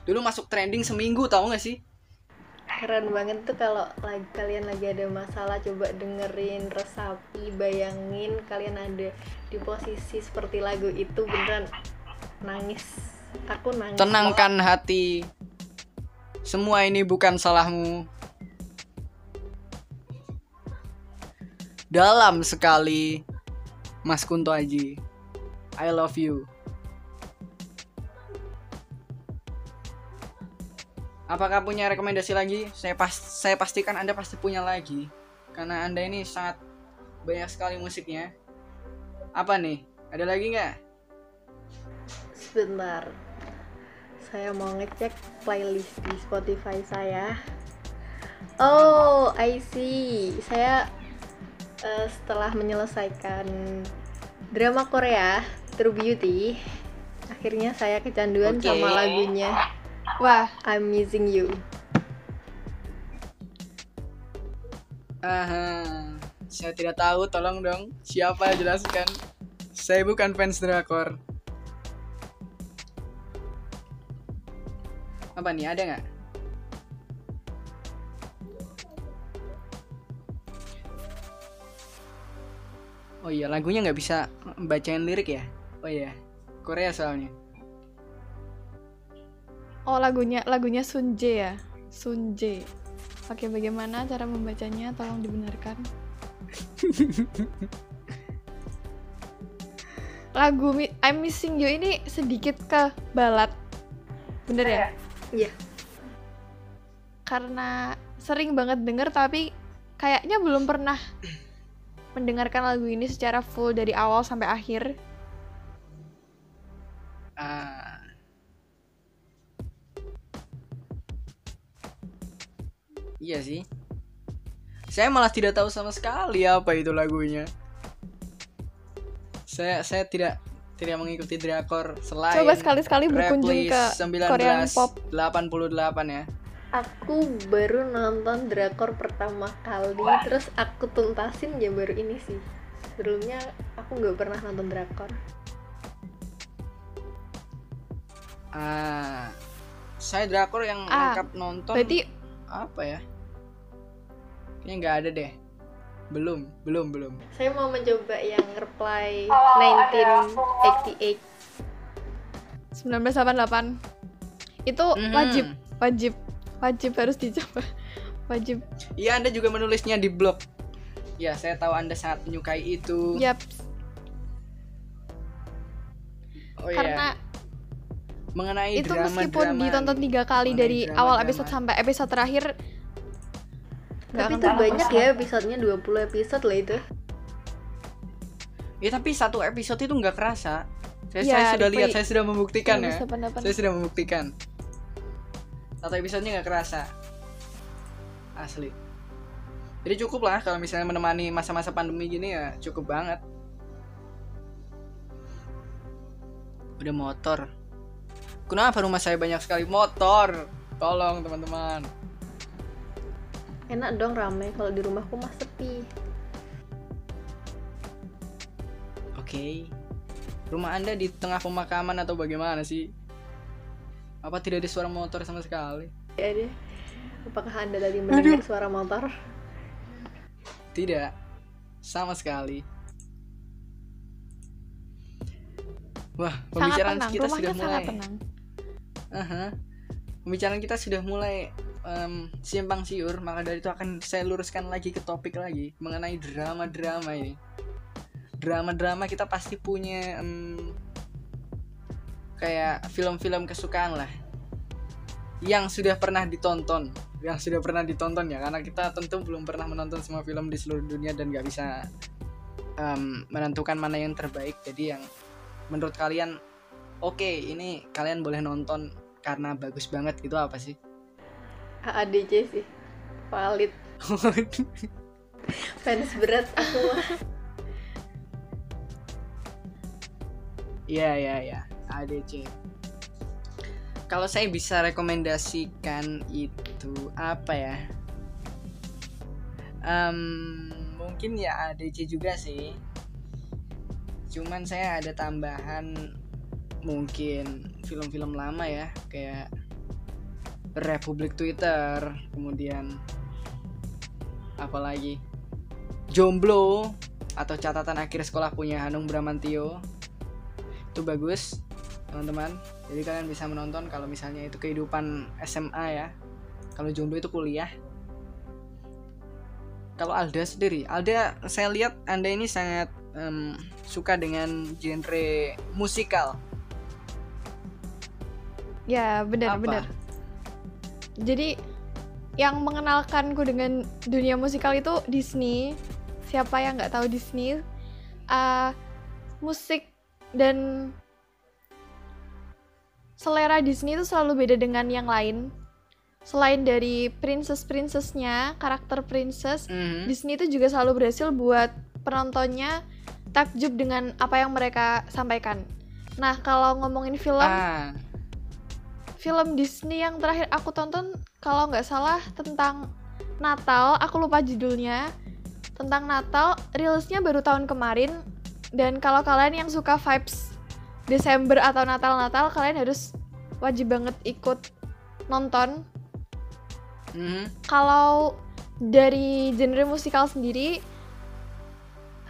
Dulu masuk trending seminggu tahu nggak sih? keren banget tuh kalau lagi kalian lagi ada masalah coba dengerin resapi bayangin kalian ada di posisi seperti lagu itu beneran nangis aku nangis Tenangkan hati. Semua ini bukan salahmu. dalam sekali Mas Kunto Aji. I love you. Apakah punya rekomendasi lagi? Saya pas saya pastikan Anda pasti punya lagi. Karena Anda ini sangat banyak sekali musiknya. Apa nih? Ada lagi nggak? Sebentar. Saya mau ngecek playlist di Spotify saya. Oh, I see. Saya eh, setelah menyelesaikan drama Korea True Beauty, akhirnya saya kecanduan Oke. sama lagunya Wah, I'm Missing You. Aha, saya tidak tahu, tolong dong. Siapa jelaskan? Saya bukan fans drakor. Apa nih, ada nggak? Oh iya, lagunya nggak bisa bacain lirik ya? Oh iya, Korea soalnya. Oh lagunya lagunya Sunje ya. Sunje. Oke, bagaimana cara membacanya? Tolong dibenarkan. *laughs* Lagu Mi- I'm Missing You ini sedikit ke balat. Bener ya? Iya. Karena sering banget denger tapi kayaknya belum pernah mendengarkan lagu ini secara full dari awal sampai akhir. Iya sih. Saya malah tidak tahu sama sekali apa itu lagunya. Saya saya tidak tidak mengikuti drakor selain Coba sekali-sekali berkunjung ke Korean pop. 88 ya. Aku baru nonton drakor pertama kali, terus aku tuntasin ya baru ini sih. Sebelumnya aku nggak pernah nonton drakor. Ah. Saya drakor yang Ah, lengkap nonton Berarti apa ya? Kayaknya nggak ada deh. Belum, belum, belum. Saya mau mencoba yang reply ada 1988. 1988 itu Mhm. wajib wajib wajib harus dicoba *laughs* wajib Iya, Anda juga menulisnya di blog. Ya, saya tahu Anda sangat menyukai itu. yap Oh iya. karena mengenai itu drama meskipun ditonton tiga kali dari awal episode sampai episode terakhir Tapi itu banyak ya episodenya 20 episode lah itu. Ya tapi satu episode itu nggak kerasa. Saya, Iya, saya sudah lihat, saya sudah membuktikan Iya, ya. pendapat. Saya sudah membuktikan. Satu episodenya nggak kerasa. Asli. Jadi cukup lah kalau misalnya menemani masa-masa pandemi gini ya cukup banget. Udah motor. Kenapa rumah saya banyak sekali motor? Tolong teman-teman. Enak dong rame kalau di rumahku mah sepi. Oke. Rumah Anda di tengah pemakaman atau bagaimana sih? Apa tidak ada suara motor sama sekali? Ya deh. Apakah Anda tadi mendengar suara motor? Tidak. Sama sekali. Wah, sangat pembicaraan tenang kita rumahnya sudah sangat mulai. tenang Aha. Pembicaraan kita sudah mulai em, simpang siur, maka dari itu akan saya luruskan lagi ke topik lagi mengenai drama-drama ini. Drama-drama kita pasti punya em, kayak film-film kesukaan lah yang sudah pernah ditonton, yang sudah pernah ditonton ya, karena kita tentu belum pernah menonton semua film di seluruh dunia dan nggak bisa em, menentukan mana yang terbaik. Jadi yang menurut kalian oke ini kalian boleh nonton karena bagus banget gitu apa sih? AADC sih. Valid. *laughs* Fans berat aku *laughs* mah. Iya iya iya ADC. Kalau saya bisa rekomendasikan itu apa ya? Em, mungkin ya ADC juga sih. Cuman saya ada tambahan mungkin film-film lama ya kayak Republik Twitter, kemudian apalagi Jomblo atau catatan akhir sekolah punya Hanung Bramantio. Itu bagus teman-teman. Jadi kalian bisa menonton kalau misalnya itu kehidupan SMA ya. Kalau jomblo itu kuliah. Kalau Alda sendiri, Alda saya lihat Anda ini sangat em, suka dengan genre musikal. Ya, benar benar. Jadi yang mengenalkanku dengan dunia musikal itu Disney. Siapa yang nggak tahu Disney? Eh, musik dan selera Disney itu selalu beda dengan yang lain. Selain dari princess-princessnya, karakter princess, Mhm. Disney itu juga selalu berhasil buat penontonnya takjub dengan apa yang mereka sampaikan. Nah, kalau ngomongin film, Ah, film Disney yang terakhir aku tonton kalau nggak salah tentang Natal, aku lupa judulnya. Tentang Natal, rilisnya baru tahun kemarin. Dan kalau kalian yang suka vibes Desember atau Natal-Natal, kalian harus wajib banget ikut nonton. mhm. Kalau dari genre musikal sendiri,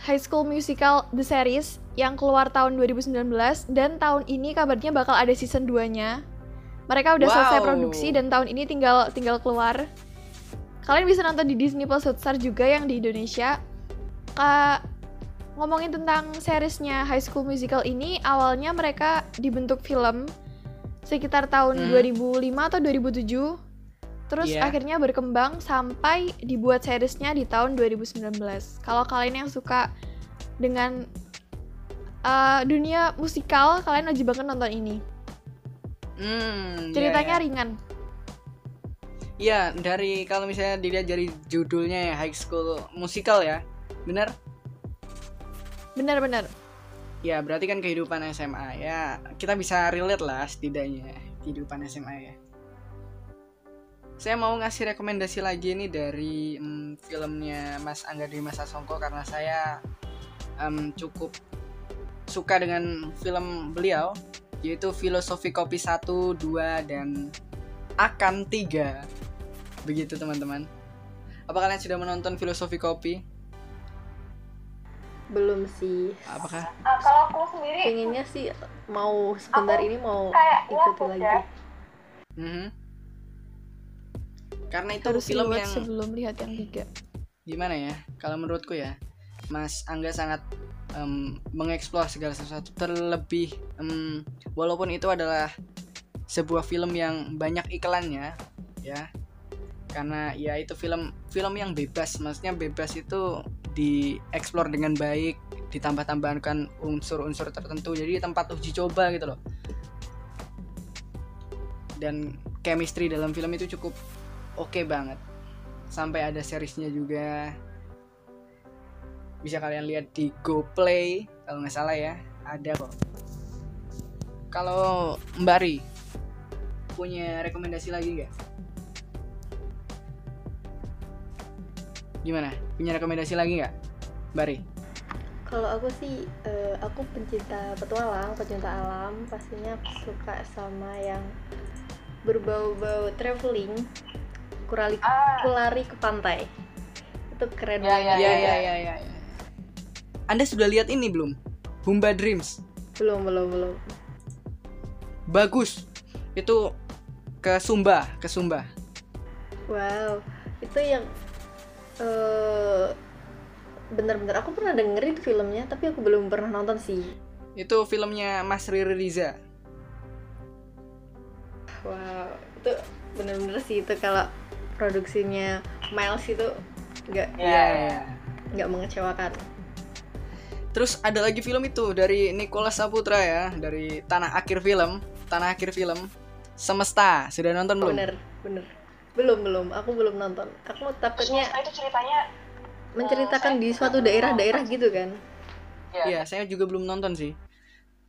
High School Musical The Series yang keluar tahun 2019 dan tahun ini kabarnya bakal ada season 2-nya. Mereka udah selesai Wow. produksi dan tahun ini tinggal tinggal keluar. Kalian bisa nonton di Disney Plus Hotstar juga yang di Indonesia. Ka ngomongin tentang seriesnya High School Musical ini, awalnya mereka dibentuk film sekitar tahun Hmm. 2005 atau 2007. Terus Iya. akhirnya berkembang sampai dibuat seriesnya di tahun 2019. Kalau kalian yang suka dengan uh, dunia musikal, kalian wajib banget nonton ini. Hmm, ya, Ceritanya ya. ringan. Ya, dari kalau misalnya dilihat dari judulnya ya High School Musical ya. Bener? Benar-benar. Ya, berarti kan kehidupan SMA ya. Kita bisa relate lah setidaknya kehidupan SMA ya. Saya mau ngasih rekomendasi lagi nih dari mm, filmnya Mas Angga Dwi Mas Songko karena saya em, cukup suka dengan film beliau yaitu Filosofi Kopi 1, 2 dan akan 3. Begitu teman-teman. Apa kalian sudah menonton Filosofi Kopi? belum sih Apakah Ah, kalau aku sendiri pengennya sih mau sebentar ini mau ikuti lagi ya. Mhm. Karena itu Harus film yang sebelum lihat yang tiga. gimana ya? Kalau menurutku ya, Mas Angga sangat em, mengeksplor segala sesuatu terlebih em, walaupun itu adalah sebuah film yang banyak iklannya, ya. Karena ya itu film film yang bebas, maksudnya bebas itu dieksplor dengan baik, ditambah-tambahkan unsur-unsur tertentu. Jadi tempat uji coba gitu loh. Dan chemistry dalam film itu cukup oke banget sampai ada seriesnya juga bisa kalian lihat di GoPlay kalau nggak salah ya ada kok. Kalau Mbak Ri punya rekomendasi lagi nggak? Gimana? Punya rekomendasi lagi nggak Mbak Ri? Kalau aku sih eh, aku pencinta petualang pencinta alam. Pastinya aku suka sama yang berbau-bau traveling kurali Ah, kulari ke pantai. Itu keren Ya, banget ya ya, ya ya ya ya. Anda sudah lihat ini belum? Humba Dreams. Belum belum belum. Bagus. Itu ke Sumba ke Sumba. Wow itu yang eh bener-bener aku pernah dengerin filmnya tapi aku belum pernah nonton sih. Itu filmnya Mas Riri Riza. Wow itu bener-bener sih itu kalau produksinya Miles itu nggak ya, Iya, ya. iya. nggak mengecewakan Terus ada lagi film itu dari Nicholas Saputra ya, dari Tanah Akhir Film, Tanah Akhir Film, Semesta. Sudah nonton belum? bener bener belum belum aku belum nonton aku takutnya Semesta itu ceritanya menceritakan saya di suatu daerah-daerah gitu kan ya. Iya, saya juga belum nonton sih.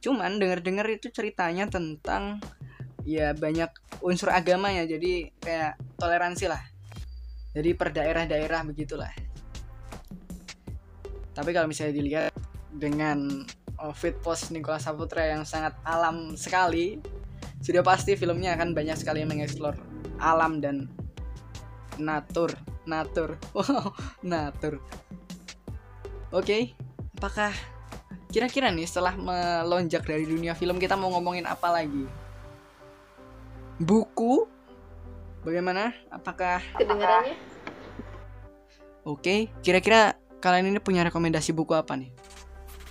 Cuman dengar-dengar itu ceritanya tentang ya banyak unsur agama ya, jadi kayak toleransi lah. Jadi per daerah-daerah begitulah. Tapi kalau misalnya dilihat dengan outfit post Nicholas Saputra yang sangat alam sekali, sudah pasti filmnya akan banyak sekali yang mengeksplor alam dan natur, natur, *laughs* wow, natur. Oke, apakah kira-kira nih setelah melonjak dari dunia film kita mau ngomongin apa lagi? Buku? Bagaimana? Apakah kedengarannya Oke, kira-kira kalian ini punya rekomendasi buku apa nih?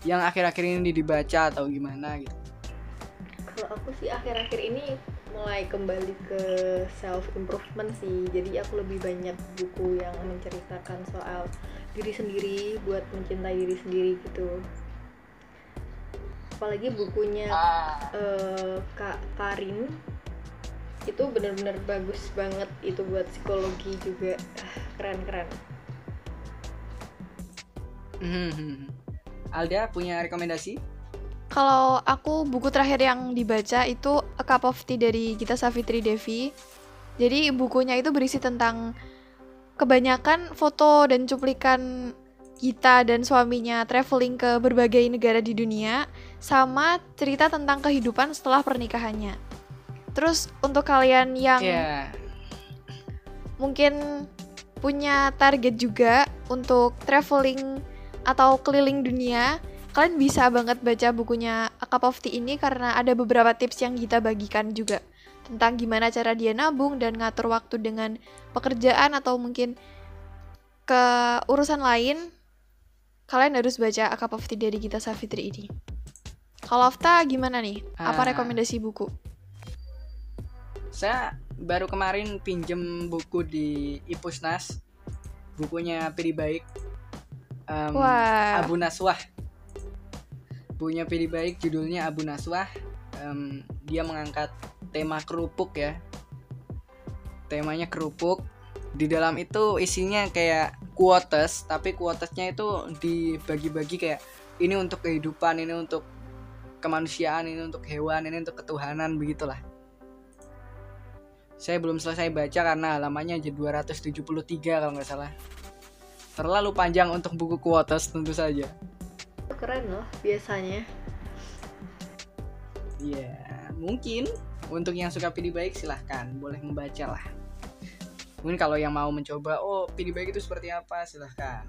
Yang akhir-akhir ini dibaca atau gimana gitu? Kalau aku sih akhir-akhir ini mulai kembali ke self improvement sih. Jadi aku lebih banyak buku yang menceritakan soal diri sendiri buat mencintai diri sendiri gitu. Apalagi bukunya eh, Kak Karin itu benar-benar bagus banget itu buat psikologi juga Ah, keren-keren. Hmm. Alda punya rekomendasi? Kalau aku buku terakhir yang dibaca itu A Cup of Tea dari Gita Savitri Devi. Jadi bukunya itu berisi tentang kebanyakan foto dan cuplikan Gita dan suaminya traveling ke berbagai negara di dunia sama cerita tentang kehidupan setelah pernikahannya. Terus untuk kalian yang Ya. mungkin punya target juga untuk traveling atau keliling dunia, kalian bisa banget baca bukunya A Cup of Tea ini karena ada beberapa tips yang kita bagikan juga tentang gimana cara dia nabung dan ngatur waktu dengan pekerjaan atau mungkin ke urusan lain. Kalian harus baca A Cup of Tea dari Gita Savitri ini. Kalau Afta gimana nih? Apa Ah. rekomendasi buku? Saya baru kemarin pinjem buku di Ipusnas. Bukunya Pidi Baik. Em, Wah. Abu Naswah. Bukunya Pidi Baik judulnya Abu Naswah. Em, dia mengangkat tema kerupuk ya. Temanya kerupuk. Di dalam itu isinya kayak quotes, tapi quotesnya itu dibagi-bagi kayak ini untuk kehidupan, ini untuk kemanusiaan, ini untuk hewan, ini untuk ketuhanan begitulah. Saya belum selesai baca karena halamannya aja 273 kalau nggak salah. Terlalu panjang untuk buku quotes tentu saja. Keren loh biasanya. Iya, mungkin untuk yang suka PD baik silahkan boleh membaca lah. Mungkin kalau yang mau mencoba, oh PD baik itu seperti apa silahkan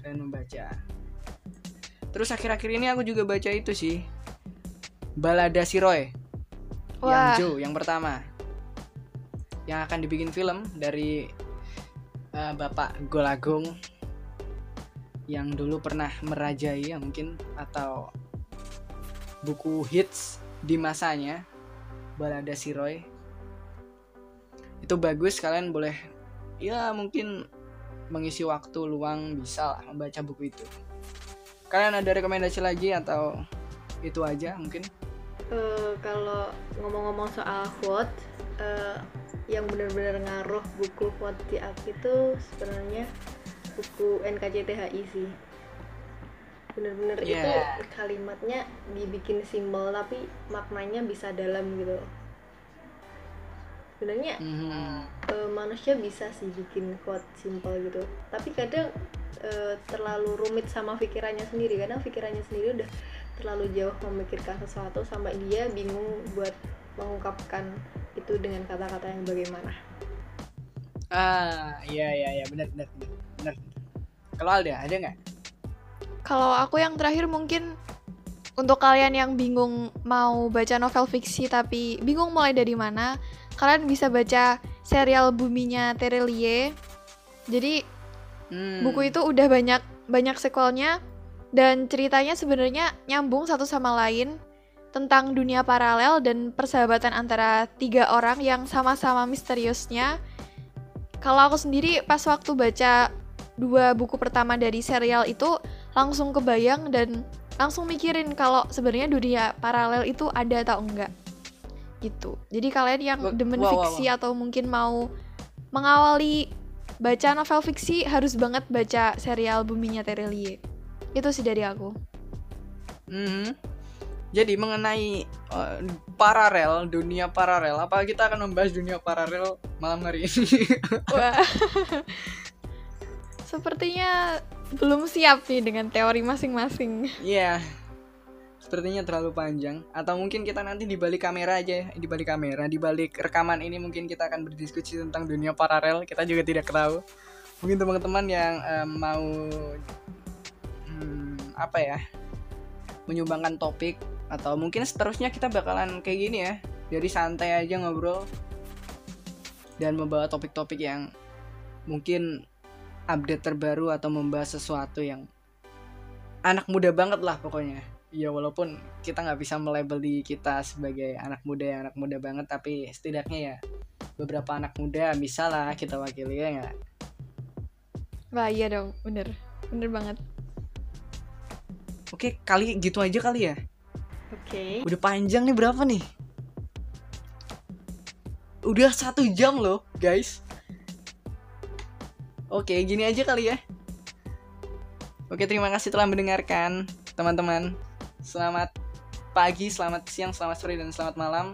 dan membaca. Terus akhir-akhir ini aku juga baca itu sih, Balada si Roy, yang Wah. Joe yang pertama, yang akan dibikin film dari eh, Bapak Golagung yang dulu pernah merajai ya mungkin atau buku hits di masanya Balada si Roy itu bagus kalian boleh ya mungkin mengisi waktu luang bisa lah membaca buku itu. Kalian ada rekomendasi lagi atau itu aja mungkin? Eh, kalau ngomong-ngomong soal quote eh, yang benar-benar ngaruh buku quote di aku itu sebenarnya buku NKCTHI sih bener-bener itu Yeah. kalimatnya dibikin simbol tapi maknanya bisa dalam gitu sebenarnya Mhm. eh, manusia bisa sih bikin quote simple gitu tapi kadang eh, terlalu rumit sama pikirannya sendiri karena pikirannya sendiri udah terlalu jauh memikirkan sesuatu sampai dia bingung buat mengungkapkan itu dengan kata-kata yang bagaimana? Ah iya iya iya. Benar benar benar benar. Kalau Alda ada nggak? Kalau aku yang terakhir mungkin untuk kalian yang bingung mau baca novel fiksi tapi bingung mulai dari mana, kalian bisa baca serial Buminya Terelie. Jadi Hmm. buku itu udah banyak banyak sequelnya dan ceritanya sebenarnya nyambung satu sama lain tentang dunia paralel dan persahabatan antara tiga orang yang sama-sama misteriusnya. Kalau aku sendiri pas waktu baca dua buku pertama dari serial itu langsung kebayang dan langsung mikirin kalau sebenarnya dunia paralel itu ada atau enggak gitu. Jadi kalian yang demen wah, fiksi atau mungkin mau mengawali baca novel fiksi harus banget baca serial Buminya Terelie. Itu sih dari aku. Mhm. Jadi mengenai eh, paralel, dunia paralel, apa kita akan membahas dunia paralel malam hari ini? *laughs* Wah. Sepertinya belum siap nih dengan teori masing-masing. Iya. Sepertinya terlalu panjang atau mungkin kita nanti di balik kamera aja, ya. di balik kamera, di balik rekaman ini mungkin kita akan berdiskusi tentang dunia paralel. Kita juga tidak tahu. Mungkin teman-teman yang em, mau hmm, apa ya? menyumbangkan topik atau mungkin seterusnya kita bakalan kayak gini ya. Jadi santai aja ngobrol dan membawa topik-topik yang mungkin update terbaru atau membahas sesuatu yang anak muda banget lah pokoknya. Ya walaupun kita nggak bisa melabel di kita sebagai anak muda yang anak muda banget, tapi setidaknya ya beberapa anak muda bisa lah kita wakili ya nggak? Wah iya dong, bener. Bener banget. Oke kali gitu aja kali ya. Oke. Udah panjang nih berapa nih? Udah satu jam loh guys. Oke gini aja kali ya. Oke terima kasih telah mendengarkan teman-teman. Selamat pagi, selamat siang, selamat sore, dan selamat malam.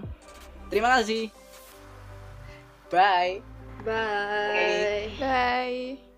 Terima kasih. Bye. Bye. Bye.